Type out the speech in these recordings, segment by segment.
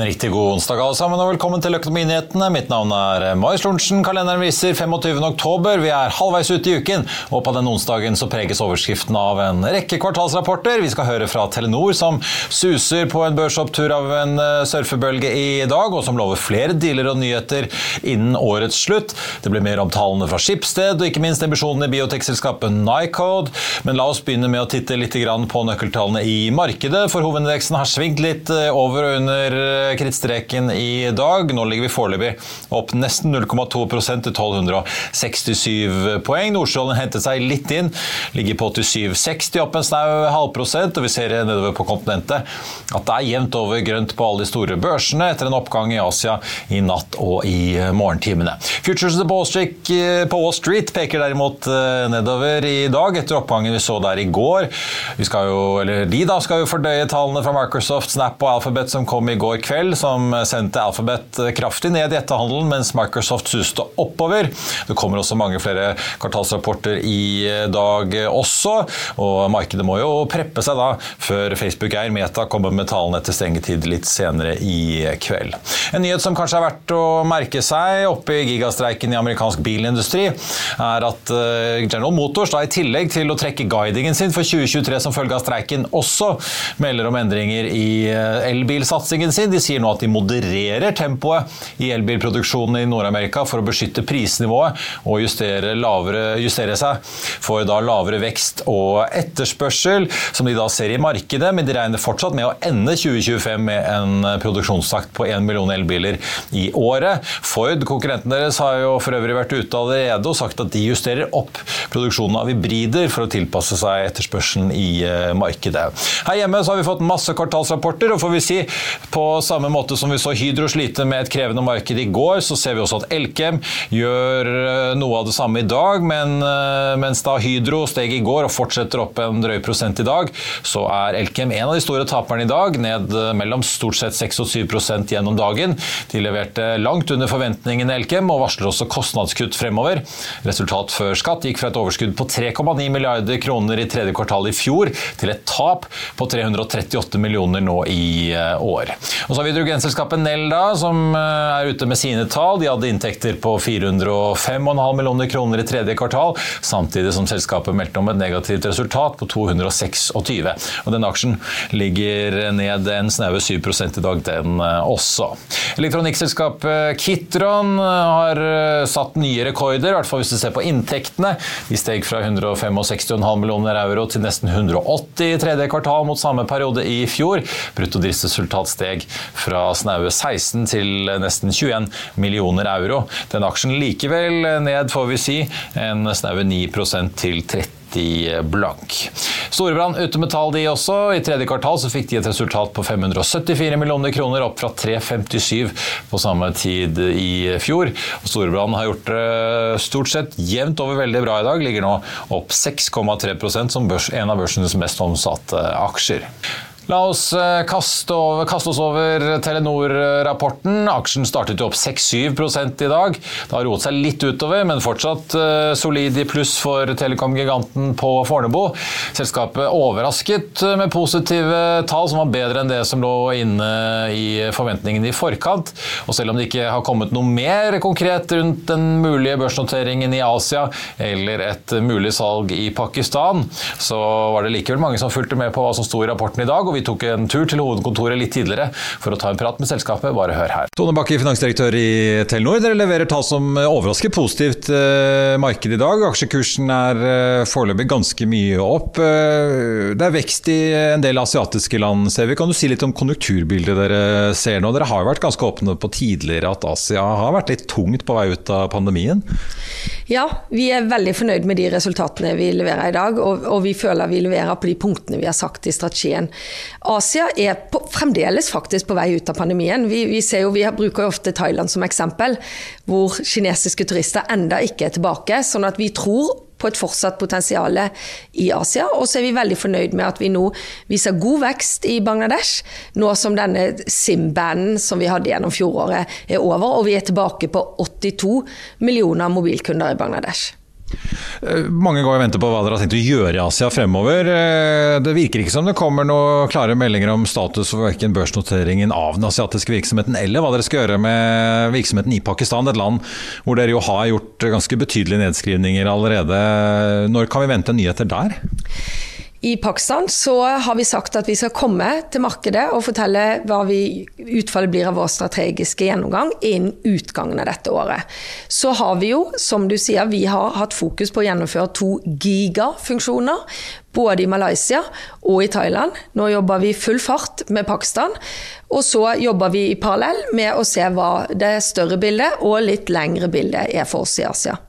En riktig god onsdag alle sammen, og velkommen til Økonominyhetene. Mitt navn er Marius Lorentzen. Kalenderen viser 25. oktober. Vi er halvveis ute i uken, og på den onsdagen så preges overskriften av en rekke kvartalsrapporter. Vi skal høre fra Telenor, som suser på en børsopptur av en eh, surfebølge i dag, og som lover flere dealer og nyheter innen årets slutt. Det blir mer om tallene fra Skipsted, og ikke minst emisjonene i biotekselskapet Nycode. Men la oss begynne med å titte litt på nøkkeltallene i markedet, for hovedindeksen har svingt litt eh, over og under eh, krittstreken i dag. Nå ligger vi foreløpig opp nesten 0,2% til 1267 poeng. Nordstrålen hentet seg litt inn, ligger på 87,60, opp en snau halvprosent. Og vi ser nedover på kontinentet at det er jevnt over grønt på alle de store børsene etter en oppgang i Asia i natt og i morgentimene. Futures på Wall Street peker derimot eh, nedover i dag etter oppgangen vi så der i går. Vi skal jo, eller De da skal jo fordøye tallene fra Microsoft, Snap og Alphabet som kom i går kveld, som sendte Alphabet kraftig ned i etterhandelen, mens Microsoft suste oppover. Det kommer også mange flere kvartalsrapporter i dag også, og markedet må jo preppe seg da før Facebook eier Meta kommer med tallene etter stengetid litt senere i kveld. En nyhet som kanskje er verdt å merke seg oppe i gigastreiken i amerikansk bilindustri, er at eh, General Motors da i tillegg til å trekke guidingen sin for 2023 som følge av streiken, også melder om endringer i eh, elbilsatsingen sin. De sier nå at de modererer tempoet i elbilproduksjonen i Nord-Amerika for å beskytte prisnivået og justere, lavere, justere, seg for da lavere vekst og etterspørsel, som de da ser i markedet. Men de regner fortsatt med å ende 2025 med en produksjonstakt på 1 million elbiler i året. Ford, konkurrenten deres, har jo for øvrig vært ute allerede og sagt at de justerer opp produksjonen av hybrider for å tilpasse seg etterspørselen i eh, markedet. Her hjemme har vi fått masse kvartalsrapporter, og får vi si på samme måte som vi så Hydro slite med et krevende marked i går, så ser vi også at Elkem gjør eh, noe av det samme i dag. Men eh, mens da Hydro steg i går og fortsetter opp en drøy prosent i dag, så er Elkem en av de store taperne i dag, ned eh, mellom stort sett 6 og 7 gjennom dagen. De leverte langt under forventningene Elkem, og varsler også kostnadskutt fremover. Resultat før skatt gikk fra et overskudd på 3,9 milliarder kroner i tredje kvartal i fjor til et tap på 338 millioner nå i år. Og så har vi hydrogenselskapet Nell, da, som eh, er ute med sine tall. De hadde inntekter på 405,5 millioner kroner i tredje kvartal, samtidig som selskapet meldte om et negativt resultat på 226. Og den aksjen ligger ned en snaue 7 i dag, den eh, også. Elektronikkselskapet Kitron eh, har satt nye rekorder, i hvert fall hvis du ser på inntektene. De steg fra 165,5 millioner euro til nesten 180 i tredje kvartal mot samme periode i fjor. Bruttodriftsresultat steg fra snaue 16 til nesten 21 millioner euro. Den aksjen likevel ned, får vi si, en snaue 9% til 30 blank. Storebrand ute med de også. I tredje kvartal så fikk de et resultat på 574 millioner kroner, opp fra 357 på samme tid i fjor. Storebrand har gjort det stort sett jevnt over veldig bra i dag. Ligger nå opp 6,3% som børs, en av børsenes mest omsatte aksjer. La oss eh, kaste, over, kaste oss over Telenor-rapporten. Aksjen startet jo opp 6-7 i dag. Det har roet seg litt utover, men fortsatt uh, solid i pluss for telekom-giganten på Fornebu. Selskapet overrasket med positive tall som var bedre enn det som lå inne i forventningene i forkant. Og selv om det ikke har kommet noe mer konkret rundt den mulige børsnoteringen i Asia eller et mulig salg i Pakistan, så var det likevel mange som fulgte med på hva som sto i rapporten i dag. og vi tok en tur til hovedkontoret litt tidligere for å ta en prat med selskapet. Bare hør her. Tone Bakke, finansdirektør i Telenor. Dere leverer tall som overrasker positivt eh, markedet i dag. Aksjekursen er eh, foreløpig ganske mye opp. Eh, det er vekst i en del asiatiske land, ser vi. Kan du si litt om konjunkturbildet dere ser nå? Dere har jo vært ganske åpne på tidligere at Asia har vært litt tungt på vei ut av pandemien? Ja, vi er veldig fornøyd med de resultatene vi leverer i dag. Og, og vi føler vi leverer på de punktene vi har sagt i strategien. Asia er på, fremdeles faktisk på vei ut av pandemien. Vi, vi, jo, vi bruker jo ofte Thailand som eksempel, hvor kinesiske turister enda ikke er tilbake. Sånn at vi tror på et fortsatt potensial i Asia. Og så er vi veldig fornøyd med at vi nå viser god vekst i Bangladesh, nå som denne SIM-banen som vi hadde gjennom fjoråret er over, og vi er tilbake på 82 millioner mobilkunder i Bangladesh. Eh, mange går og venter på hva dere har tenkt å gjøre i Asia fremover. Eh, det virker ikke som det kommer noen klare meldinger om status for verken børsnoteringen av den asiatiske virksomheten, eller hva dere skal gjøre med virksomheten i Pakistan, et land hvor dere jo har gjort ganske betydelige nedskrivninger allerede. Når kan vi vente nyheter der? I Pakistan så har vi sagt at vi skal komme til markedet og fortelle hva vi, utfallet blir av vår strategiske gjennomgang innen utgangen av dette året. Så har vi jo, som du sier, vi har hatt fokus på å gjennomføre to gigafunksjoner. Både i Malaysia og i Thailand. Nå jobber vi full fart med Pakistan. Og så jobber vi i parallell med å se hva det større bildet og litt lengre bildet er for oss i Asia.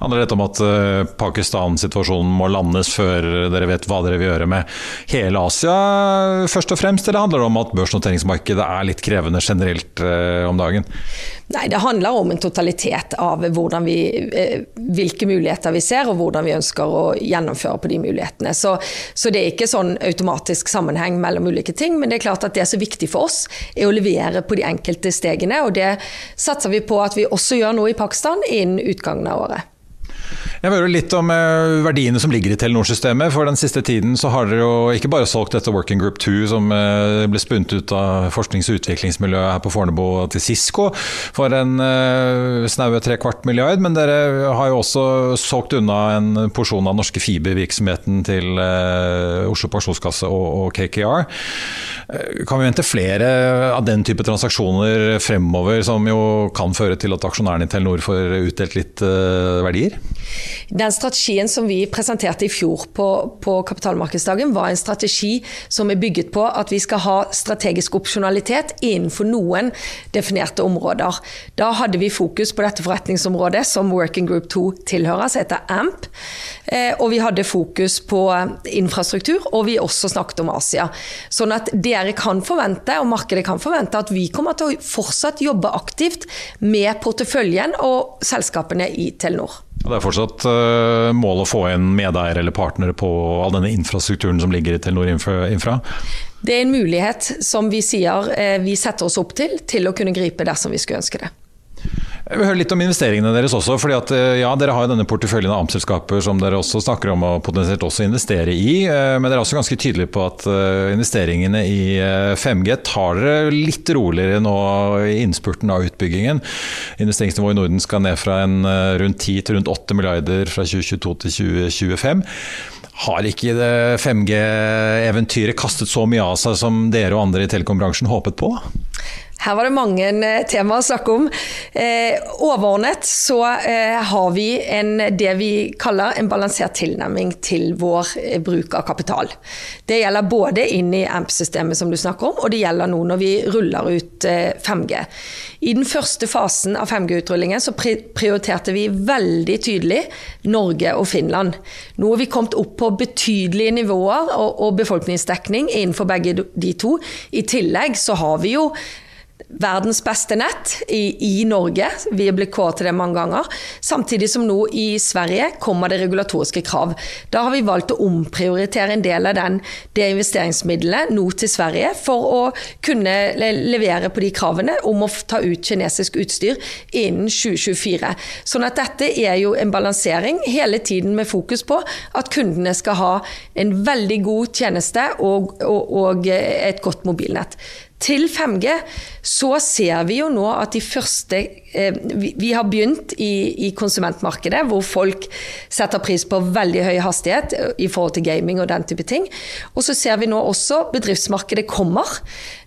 Handler dette om at eh, Pakistan-situasjonen må landes før dere vet hva dere vil gjøre med hele Asia, først og fremst? Eller handler det om at børsnoteringsmarkedet er litt krevende generelt eh, om dagen? Nei, Det handler om en totalitet av vi, eh, hvilke muligheter vi ser, og hvordan vi ønsker å gjennomføre på de mulighetene. Så, så, det er ikke sånn automatisk sammenheng mellom ulike ting, men det er klart at det som er viktig for oss, er å levere på de enkelte stegene. Og det satser vi på at vi også gjør nå i Pakistan innen utgangen av året. Jeg vil høre litt om eh, verdiene som ligger i Telenor-systemet. For den siste tiden så har dere jo ikke bare solgt dette Working Group 2, som eh, ble spunnet ut av forsknings- og utviklingsmiljøet her på Fornebu til Cisco for en uh, snaue trekvart milliard, men dere har jo også solgt unna en porsjon av norske fibervirksomheten til Oslo Pensjonskasse og, KKR. Kan vi vente flere av den type transaksjoner fremover, som jo kan føre til at aksjonærene i Telenor får utdelt litt verdier? Den strategien som vi presenterte i fjor på, på, kapitalmarkedsdagen, var en strategi som er bygget på at vi skal ha strategisk opsjonalitet innenfor noen definerte områder. Da hadde vi fokus på dette forretningsområdet som Working Group 2 tilhører, som heter AMP. Eh, og vi hadde fokus på infrastruktur, og vi også snakket om Asia. Sånn at dere kan forvente, og markedet kan forvente, at vi kommer til å fortsatt jobbe aktivt med porteføljen og selskapene i Telenor. Det er fortsatt uh, mål å få inn medeiere eller partnere på all denne infrastrukturen som ligger i Telenor Infra? Det er en mulighet som vi sier uh, vi setter oss opp til, til å kunne gripe dersom vi skulle ønske det. Jeg vil høre litt om investeringene deres også. fordi at, eh, ja, Dere har jo denne porteføljen av AMP-selskaper som dere også snakker om å potensielt også investere i. Eh, men dere er også ganske tydelige på at eh, investeringene i 5G tar dere litt roligere nå i innspurten av utbyggingen. Investeringsnivået i Norden skal ned fra en rundt 10 til rundt 8 milliarder fra 2022 til 2025. Har ikke 5G-eventyret kastet så mye av seg som dere og andre i telekombransjen håpet på? Her var det mange eh, temaer å snakke om. Eh, overordnet så eh, har vi en, det vi kaller en balansert tilnærming til vår eh, bruk av kapital. Det gjelder både inn i AMP-systemet som du snakker om, og det gjelder nå når vi ruller ut eh, 5G. I den første fasen av 5G-utrullingen så prioriterte vi veldig tydelig Norge og Finland. Nå har vi kommet opp på betydelige nivåer og, og befolkningsdekning innenfor begge de to. I tillegg så har vi jo verdens beste nett i, i, Norge. Vi er blitt kåret til det mange ganger. Samtidig som nå i Sverige kommer det regulatoriske krav. Da har vi valgt å omprioritere en del av den, det investeringsmiddelet nå til Sverige for å kunne levere på de kravene om å ta ut kinesisk utstyr innen 2024. Sånn at dette er jo en balansering hele tiden med fokus på at kundene skal ha en veldig god tjeneste og, og, og et godt mobilnett. Til 5G så ser vi jo nå at de første eh, Vi har begynt i, i, konsumentmarkedet, hvor folk setter pris på veldig høy hastighet eh, i forhold til gaming og den type ting. Og så ser vi nå også bedriftsmarkedet kommer.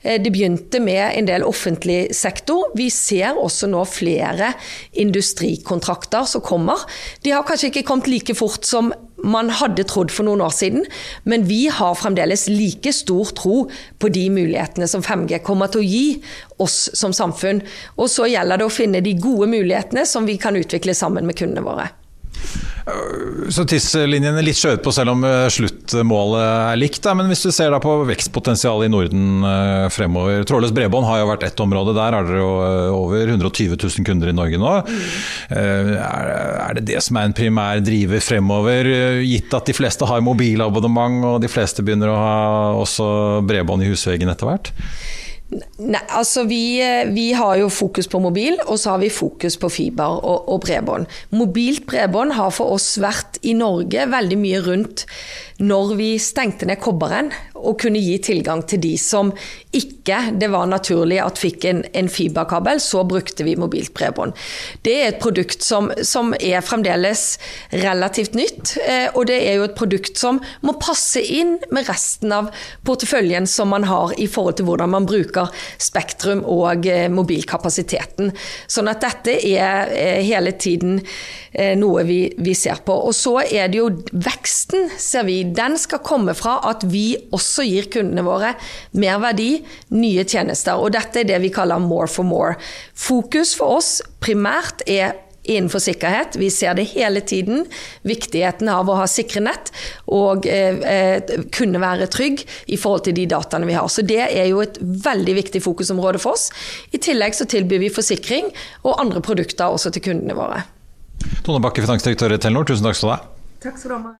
Eh, det begynte med en del offentlig sektor. Vi ser også nå flere industrikontrakter som kommer. De har kanskje ikke kommet like fort som man hadde trodd for noen år siden, men vi har fremdeles like stor tro på de mulighetene som 5G kommer til å gi oss som samfunn. Og så gjelder det å finne de gode mulighetene som vi kan utvikle sammen med kundene våre. Så tidslinjen er litt skjøvet på selv om eh, sluttmålet er likt. Men hvis du ser på vekstpotensialet i Norden eh, fremover. Trådløst bredbånd har jo vært ett område. Der er dere jo eh, over 120 000 kunder i Norge nå. Er det det som er en primær driver fremover, gitt at de fleste har mobilabonnement og de fleste begynner å ha også bredbånd i husveggen etter hvert? Nei, altså vi, eh, vi, har jo fokus på mobil, og så har vi fokus på fiber og, og bredbånd. Mobilt bredbånd har for oss vært i Norge veldig mye rundt når vi stengte ned kobberen og kunne gi tilgang til de som ikke det var naturlig at fikk en, en fiberkabel, så brukte vi mobilt bredbånd. Det er et produkt som, som, er fremdeles relativt nytt, eh, og det er jo et produkt som må passe inn med resten av porteføljen som man har i forhold til hvordan man bruker spektrum og eh, mobilkapasiteten. Sånn at dette er eh, hele tiden noe vi, vi ser på. Og så er det jo veksten, ser vi den skal komme fra at vi også gir kundene våre mer verdi, nye tjenester. Og dette er det vi kaller more for more. Fokus for oss primært er innenfor sikkerhet. Vi ser det hele tiden. Viktigheten av å ha sikre nett og eh, eh, kunne være trygg i forhold til de dataene vi har. Så Det er jo et veldig viktig fokusområde for oss. I tillegg så tilbyr vi forsikring og andre produkter også til kundene våre. Tone Bakke, finansdirektør i Telenor, tusen takk skal du ha. Takk skal du ha.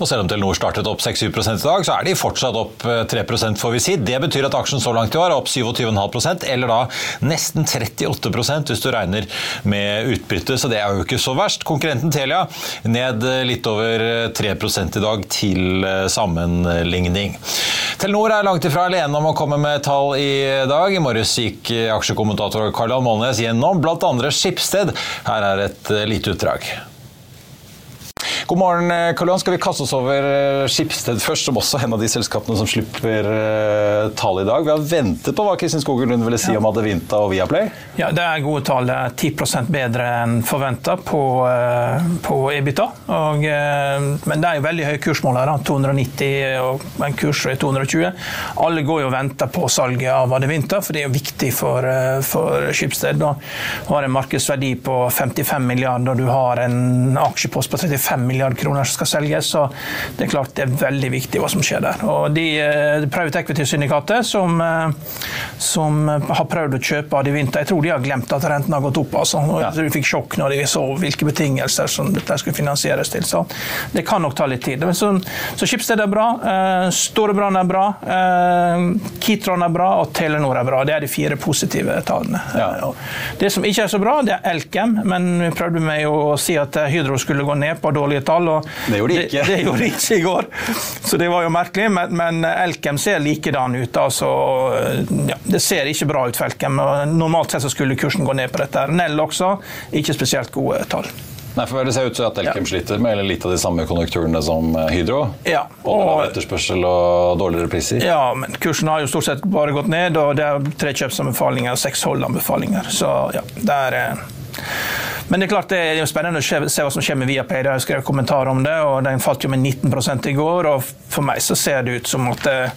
Og selv om Telenor startet opp 6-7 i dag, så er de fortsatt opp 3% får vi si. Det betyr at aksjen så langt i år er opp 27,5% eller da nesten 38% hvis du regner med utbytte, så det er jo ikke så verst. Konkurrenten Telia ned litt over 3% i dag til sammenligning. Telenor er langt ifra alene om å komme med tall i dag. I morges gikk aksjekommentator Karl Johan Molnes gjennom bl.a. Skipsted. Her er et lite utdrag. God morgen, eh, Karl Johan. Skal vi kaste oss over eh, Skipsted først, som også er en av de selskapene som slipper uh, tall i dag. Vi har ventet på hva Kristin Skogen Lund ville si ja. om Adevinta og Viaplay. Ja, Det er gode tall. Det er 10% bedre enn forventa på, uh, på EBITA. Og, uh, men det er jo veldig høye kursmål her. 290 og en kurs er 220. Alle går jo og venter på salget av Adevinta, for det er jo viktig for, for Skipsted. Du har en markedsverdi på 55 milliarder, og du har en aksjepost på 35 milliarder milliard kroner som skal selges. Så det er klart det er veldig viktig hva som skjer der. Og de eh, Private Equity-syndikatet som, eh, som, har prøvd å kjøpe av de vinter, jeg tror de har glemt at renten har gått opp. Altså. Ja. De fikk sjokk når de så hvilke betingelser som dette skulle finansieres til. Så det kan nok ta litt tid. Så, så Schibsted er bra, uh, Storebrand er bra, uh, Kitron er bra og Telenor er bra. Det er de fire positive tallene. Ja. Det som ikke er så bra, det er Elkem, men vi prøvde med å si at Hydro skulle gå ned på dårlige tall tall. det gjorde de ikke. Det, det, gjorde de ikke i går, så det var jo merkelig. Men, men Elkem ser likedan ut. Altså, ja, det ser ikke bra ut for Elkem. Normalt sett så skulle kursen gå ned på dette. Nell også, ikke spesielt gode tall. Nei, for Det ser ut til at Elkem ja. sliter med litt av de samme konjunkturene som eh, Hydro. Ja. Og, etterspørsel og dårligere priser. Ja, men kursen har jo stort sett bare gått ned, og det er tre kjøpsanbefalinger og seks holdanbefalinger. Så ja, det er eh, men det er klart det er jo spennende å se hva som skjer med Viaplay. Jeg har skrevet kommentar om det, og Den falt jo med 19 i går. og For meg så ser det ut som at uh,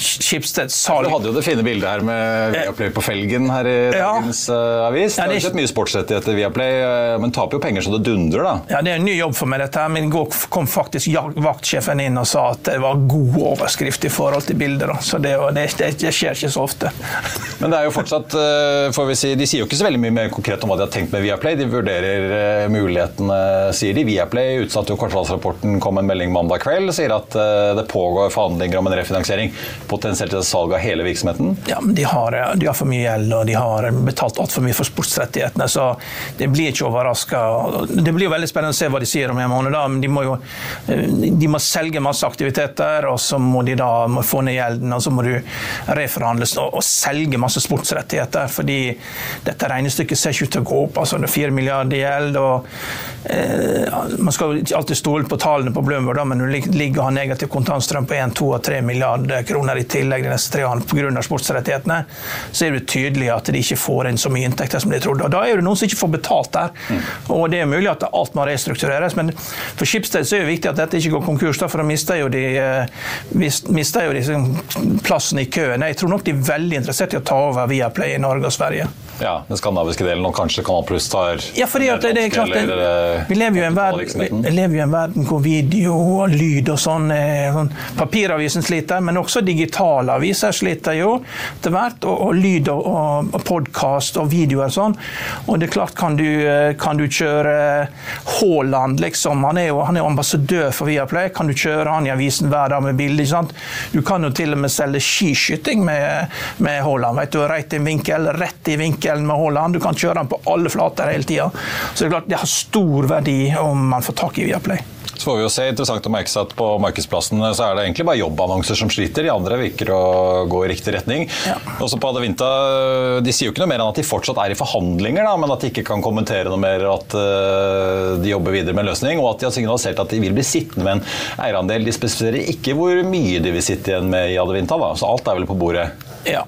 Schibsted salg Du hadde jo det fine bildet her med Viaplay på felgen her i dagens ja. uh, avis. Det har ikke sett mye sportsrettigheter Viaplay, men taper jo penger så det dundrer, da. Ja, det er en ny jobb for meg, dette her. Men i går kom faktisk vaktsjefen inn og sa at det var god overskrift i forhold til bildet. Da. Så det, det, det, det, skjer ikke så ofte. Men det er jo fortsatt, får vi si, de sier jo ikke så veldig mye mer konkret om hva de har tenkt med Viaplay. De vurderer eh, mulighetene, sier de. Viaplay utsatte jo kvartalsrapporten, kom en melding mandag kveld. Sier at eh, det pågår forhandlinger om en refinansiering. Potensielt til salg av hele virksomheten. Ja, men de har, eh, de har for mye gjeld, og de har betalt altfor mye for sportsrettighetene. Så det blir ikke overraska. Det blir jo veldig spennende å se hva de sier om en måned. da, men De må jo de må selge masse aktiviteter, og så må de da må få ned gjelden. Og så må du reforhandles og, og selge masse sportsrettigheter. fordi dette regnestykket ser ikke ut til å gå opp. altså det er 4 milliarder gjeld. og eh, Man skal ikke alltid stole på tallene på Bloomberg, men når du ligger og har negativ kontantstrøm på 1, 2 og 3 milliarder kroner i tillegg de neste tre årene pga. sportsrettighetene, så er det tydelig at de ikke får inn så mye inntekter som de trodde. og Da er det noen som ikke får betalt der. Mm. Og Det er mulig at alt må restruktureres, men for Schibsted er det viktig at dette ikke går konkurs, for da mister jo de, eh, mister jo de liksom plassen i køen. Jeg tror nok de er veldig interessert i å ta over Viaplay i Norge og Sverige. Ja, den skandinaviske delen, og kanskje Kanal Pluss tar Ja, fordi at det, er klart det, eh, Vi lever jo i en verden, lever i en verden hvor video og lyd og sånn, sånn Papiravisen sliter, men også digitale aviser sliter jo etter hvert. Og, og lyd og, og, podkast og videoer og sånn. Og det er klart, kan du, eh, kan du kjøre Haaland, liksom. Han er jo han er ambassadør for Viaplay. Kan du kjøre han i avisen hver dag med bilde? Du kan jo til og med selge skiskyting med, med Haaland. Vet du, rett i vinkel, rett i vinkel vinkelen med Haaland. Du kan kjøre den på alle flater hele tida. Så det er klart det har stor verdi om man får tak i Viaplay. Så får vi jo se, interessant å merke seg at På markedsplassen så er det egentlig bare jobbannonser som sliter. De andre virker å gå i riktig retning. Ja. Også på Adevinta, De sier jo ikke noe mer enn at de fortsatt er i forhandlinger, da, men at de ikke kan kommentere noe mer. At uh, de jobber videre med en løsning, og at de har signalisert at de vil bli sittende med en eierandel. De spesifiserer ikke hvor mye de vil sitte igjen med i Adevinta. Da. Så alt er vel på bordet? Ja.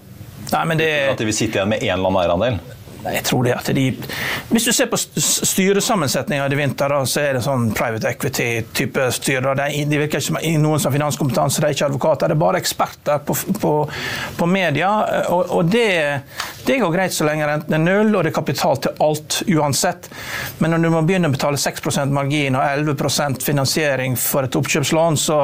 Nei, det... At de vil sitte igjen med én eller annen eierandel? Jeg tror det at de, Hvis du ser på styresammensetninga i vinter, da, så er det sånn private equity-type styre. De, de virker ikke som noen som har finanskompetanse, de er ikke advokater. Det er bare eksperter på, på, på media. Og, og det, det, går greit så lenge renten er null og det er kapital til alt uansett. Men når du må begynne å betale 6% margin og 11% finansiering for et oppkjøpslån, så,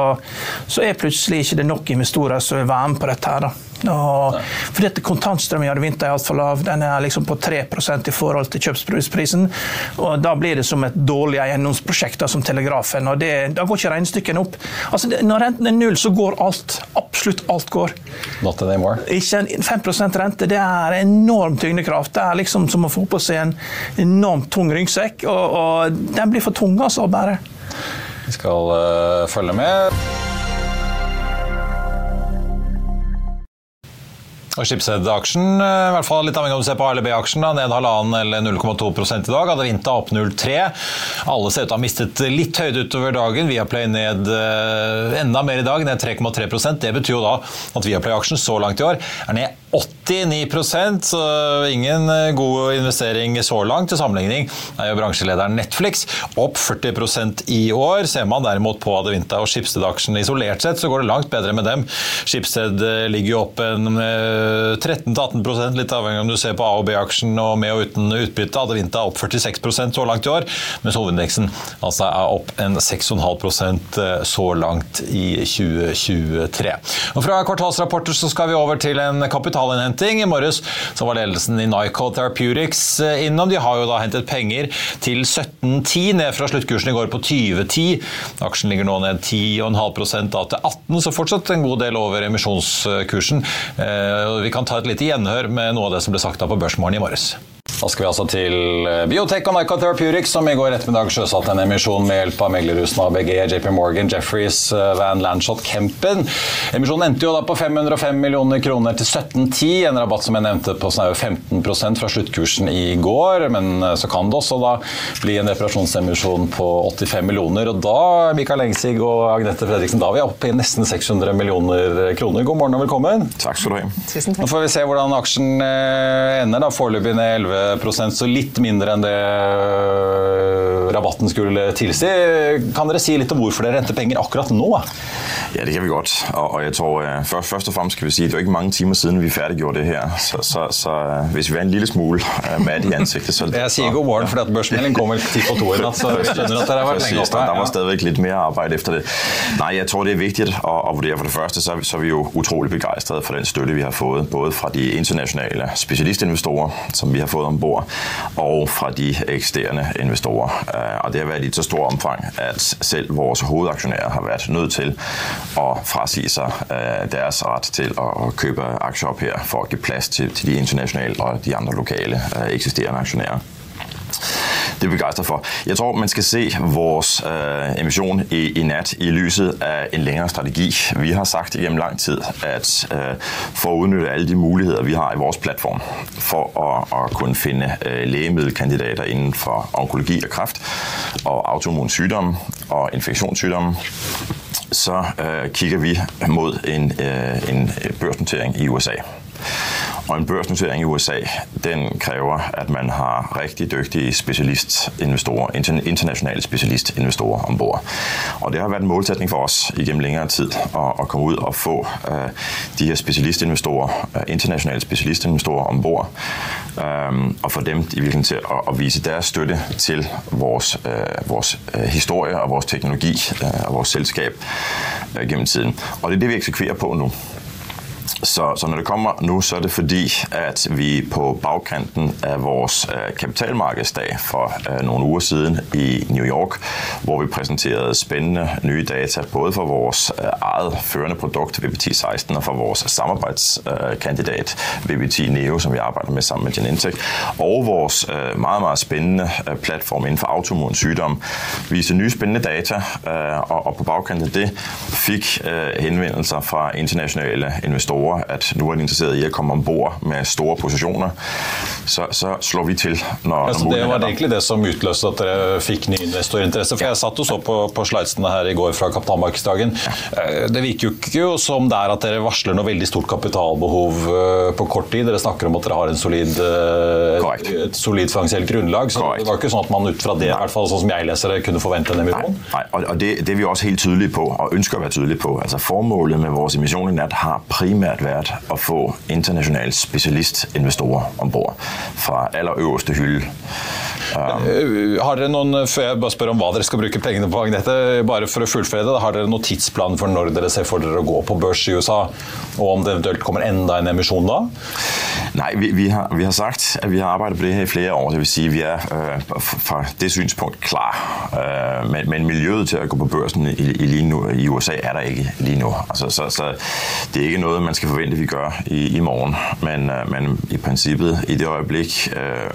så er plutselig ikke det nok investorer som vil være med på dette. her da. Og, fordi at Kontantstrømmen i vinter er altfor lav. Den er liksom på 3% i forhold til kjøpsprisen. og Da blir det som et dårlig eiendomsprosjekt, som Telegrafen. og det, Da går ikke regnestykkene opp. Altså, Når renten er null, så går alt. Absolutt alt går. Not anymore. Ikke 5% rente, det er enorm tyngdekraft. Det er liksom som å få på seg en enormt tung ryggsekk, og, og den blir for tung altså, å bære. Vi skal uh, følge med. Og Schibsted-aksjen, eh, i hvert fall litt avhengig av om du ser på ALB-aksjen, ned halvannen eller 0,2 i dag. Hadde Vinta opp 0,3. Alle ser ut til å ha mistet litt høyde utover dagen. Viaplay ned uh, enda mer i dag, ned 3,3% Det betyr jo da at Viaplay-aksjen så langt i år er ned 89 så ingen eh, god investering så langt. Til sammenligning er jo bransjelederen Netflix opp 40% i år. Ser man derimot på Adevinta og Schibsted-aksjen isolert sett, så går det langt bedre med dem. Schibsted eh, ligger jo opp en 13-18 eh, litt avhengig om du ser på A- og B-aksjen og med og uten utbytte. Adevinta er opp 46% så langt i år, mens hovedindeksen altså er opp en 6,5% så langt i 2023. Og Fra kvartalsrapporter så skal vi over til en kapitalinnhenting. I morges så var ledelsen i Nyco Therapeutics eh, innom. De har jo da hentet penger til 17,10, ned fra sluttkursen i går på 20,10. Aksjen ligger nå ned 10,5 da til 18, så fortsatt en god del over emisjonskursen. Eh, vi kan ta et lite gjenhør med noe av det som ble sagt da på Børsmorgen i morges. Da skal vi altså til eh, Biotech og Nyca Therapeutics, som i går ettermiddag sjøsatte en emisjon med hjelp av meglerhusene ABG, JP Morgan, Jeffries, eh, Van Landshot, Kempen. Emisjonen endte jo da på 505 millioner kroner til 1710, en rabatt som jeg nevnte på snaue 15% fra sluttkursen i går. Men eh, så kan det også da bli en reparasjonsemisjon på 85 millioner. Og da, Mikael Engsig og Agnete Fredriksen, da er vi oppe i nesten 600 millioner kroner. God morgen og velkommen. Takk skal du ha. Nå får vi se hvordan aksjen ender. da Foreløpig ned 11 så litt mindre enn det øh, rabatten skulle tilsi. Kan dere si litt om hvorfor dere henter penger akkurat nå? Ja, det kan vi godt. Og, jeg tror øh, først, først og fremst skal vi si, det er ikke mange timer siden vi ferdiggjorde det her. Så, så, så øh, hvis vi er en lille smule mat i ansiktet så Jeg sier god morgen, for børsmeldingen kommer ti på to i natt. Så vi skjønner at dere har vært lenge oppe. Der var stadigvæk litt mer arbeid etter det. Nei, jeg tror det er viktig å, å vurdere. For det første så er, vi, så er vi jo utrolig begeistret for den støtte vi har fått, både fra de internasjonale spesialistinvestorer som vi har fått om bord, og fra de eksisterende investorer. Øh, og det har vært i et så stort omfang at selv vores hovedaksjonærer har vært nødt til å frasi seg øh, deres rett til å kjøpe aksjer opp her for å gi plass til, til de internasjonale og de andre lokale øh, eksisterende aksjonærer det er vi begejstret for. Jeg tror, man skal se vores øh, emission i, i nat i lyset af en længere strategi. Vi har sagt igennem lang tid, at øh, for at udnytte alle de muligheder, vi har i vores platform, for at, at kunne finde øh, lægemiddelkandidater inden for onkologi og kræft, og autoimmun sygdomme og infektionssygdomme, så øh, kigger vi mod en, øh, en børsnotering i USA. Og en børsnotering i USA den krever at man har riktig dyktige spesialistinvestorer, internasjonale spesialistinvestorer om bord. Og det har vært en målsetning for oss gjennom lengre tid å, komme ut og få uh, de her spesialistinvestorer, uh, internasjonale spesialistinvestorer om bord. Um, og få dem til å, vise deres støtte til uh, vores historie og vår teknologi og vores selskap gjennom tiden. Og det er det vi eksekverer på nå. Så, så, når det kommer nå, så er det fordi at vi på bagkanten av vores øh, kapitalmarkedsdag for øh, noen uker siden i New York, hvor vi presenterte spennende nye data både for vores øh, eget førende produkt VBT16 og for vores samarbeidskandidat VBT Neo, som vi arbeider med sammen med Genentech, og vores meget, meget spennende platform innenfor autoimmun sygdom, viste nye spennende data, og, og på bagkanten av det fikk henvendelser fra internasjonale investorer at nu er de interesseret i å komme ombord med store posisjoner, så, så slår vi til. Når, altså, det var egentlig det som utløste at dere fikk ny investorinteresse. For jeg satt og så på, på slidesene her i går fra kapitalmarkedsdagen. Ja. det virker jo ikke som det er at dere varsler noe veldig stort kapitalbehov eh, på kort tid. Dere snakker om at dere har en solid, et, eh, et solid finansielt grunnlag. Så Correct. det var ikke sånn at man ut fra det, i hvert fall sånn som jeg leser det, kunne forvente en emisjon? Nei, Nei. og det, det er vi også helt tydelige på, og ønsker å være tydelige på. Altså Formålet med vår emisjon i natt har primært vært å få internasjonale spesialistinvestorer om bord fra aller øverste hylde. Um, har dere noen, før jeg bare spør om hva dere skal bruke pengene på, Agnete, bare for å fullføre det, har dere noen tidsplan for når dere ser for dere å gå på børs i USA, og om det eventuelt kommer enda en emisjon da? Nei, vi, vi, har, vi, har, sagt at vi har arbeidet på det her i flere år. Det vil si vi er øh, fra det synspunkt klar. Øh, men, men, miljøet til å gå på børsen i, i, nu, i USA er der ikke lige nå. Altså, så, så, det er ikke noe man skal forvente vi gjør i, i morgen. Men, øh, men, i prinsippet, i det øyeblikk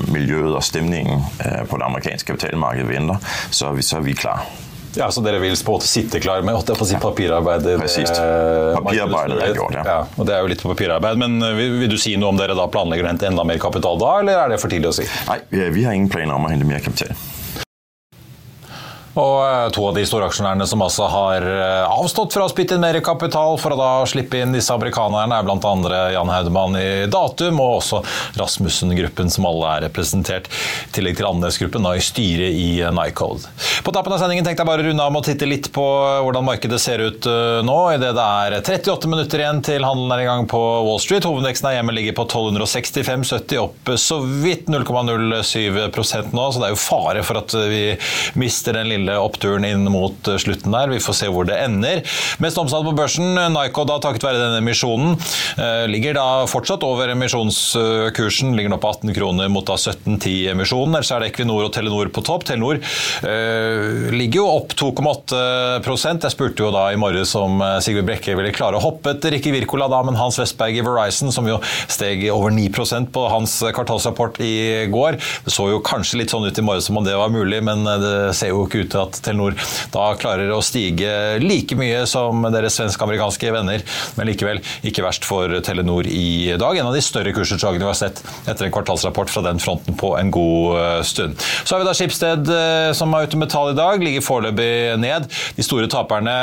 miljøet og stemningen på det amerikanske kapitalmarkedet venter, så er vi, så er vi klar. Ja, Så dere vil på en måte sitte klar med å si papirarbeidet? Precis. Papirarbeidet er gjort, ja. ja. og Det er jo litt på papirarbeid. Men vil, vil, du si noe om dere da planlegger å hente enda mer kapital da, eller er det for tidlig å si? Nei, vi har ingen planer om å hente mer kapital. Og eh, to av de store aksjonærene som altså har eh, avstått fra å spytte inn mer kapital for å da slippe inn disse amerikanerne, er bl.a. Jan Haudemann i Datum og også Rasmussen-gruppen, som alle er representert, i tillegg til Andenes-gruppen i styret i eh, Nycode. På tappen av sendingen tenkte jeg bare å runde av med å titte litt på hvordan markedet ser ut nå, idet det er 38 minutter igjen til handelen er i gang på Wall Street. Hovedveksten er hjemme ligger på 1265,70, opp så vidt 0,07% nå, så det er jo fare for at vi mister den lille oppturen inn mot eh, slutten der. Vi får se hvor det ender. Mest omsatt på børsen, Nyco da takket være denne emisjonen, eh, ligger da fortsatt over emisjonskursen. Ligger nå på 18 kroner mot da 17,10 emisjonen. Ellers er det Equinor og Telenor på topp. Telenor øh, ligger jo opp 2,8% Jeg spurte jo da i morges om Sigurd Brekke ville klare å hoppe etter Rikke Wirkola da, men Hans Westberg i Verizon, som jo steg over 9% på hans kvartalsrapport i går. Det så jo kanskje litt sånn ut i morges som om det var mulig, men det ser jo ikke ut til at Telenor da klarer å stige like mye som deres svensk-amerikanske venner, men likevel ikke verst for Telenor i dag. En av de større kursutslagene vi har sett etter en kvartalsrapport fra den fronten på en god eh, stund. Så har vi da Skipsted eh, som er ute med tall i dag, ligger foreløpig ned. De store taperne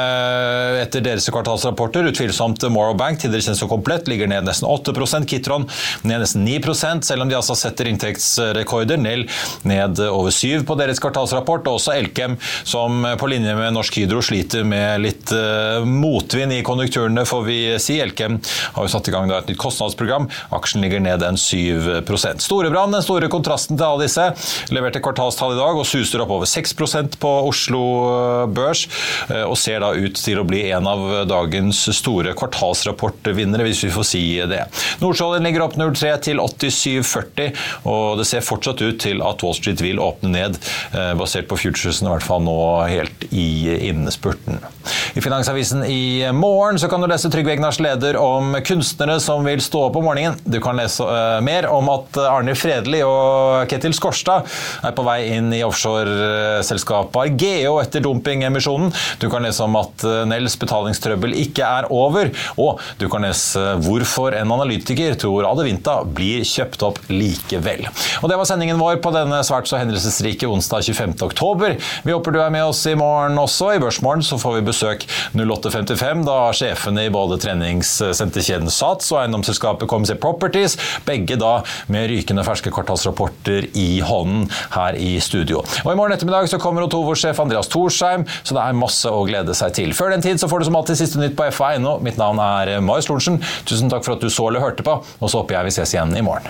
etter deres kvartalsrapporter, utvilsomt Morrow Bank, tidligere kjent som Komplett, ligger ned nesten 8% Kitron ned nesten 9 selv om de altså setter inntektsrekorder. Nell ned over 7 på deres kvartalsrapport, og også Elkem som på linje med Norsk Hydro sliter med litt uh, motvind i konjunkturene, får vi si. Elkem har jo satt i gang et nytt kostnadsprogram. Aksjen ligger ned en 7% Storebrand, den store kontrasten til alle disse, leverte kvartalstall i dag og suser opp over 6% på Oslo eh, Børs, uh, og ser da ut til å bli en av dagens store kvartalsrapportvinnere, hvis vi får si det. Nordsjøoljen ligger opp 03 til 87,40, og det ser fortsatt ut til at Wall Street vil åpne ned, basert på futuresene i hvert fall nå helt i innspurten. I Finansavisen i morgen så kan du lese Trygve Egnars leder om kunstnere som vil stå opp om morgenen. Du kan lese uh, mer om at Arne Fredli og Ketil Skorstad er på vei inn i offshoreselskapet Argeo etter dumpingemisjonen. Du kan lese om at uh, Nels betalingstrøbbel ikke er over, og du kan lese hvorfor en analytiker tror Adevinta blir kjøpt opp likevel. Og Det var sendingen vår på denne svært så hendelsesrike onsdag 25. oktober. Vi håper du er med oss i morgen også. I Børsmorgen så får vi besøk 08.55, da sjefene i både treningssenterkjeden Sats og eiendomsselskapet KMC Properties, begge da med rykende ferske kvartalsrapporter i hånden her i studio. Og I morgen ettermiddag så kommer Otovo-sjef Andreas Thorsheim, så det er masse å glede seg til. Før den tid så får du som alltid siste nytt på FA.no. Mitt navn er Marius Lorentzen. Tusen takk for at du så eller hørte på, og så håper jeg vi ses igjen i morgen.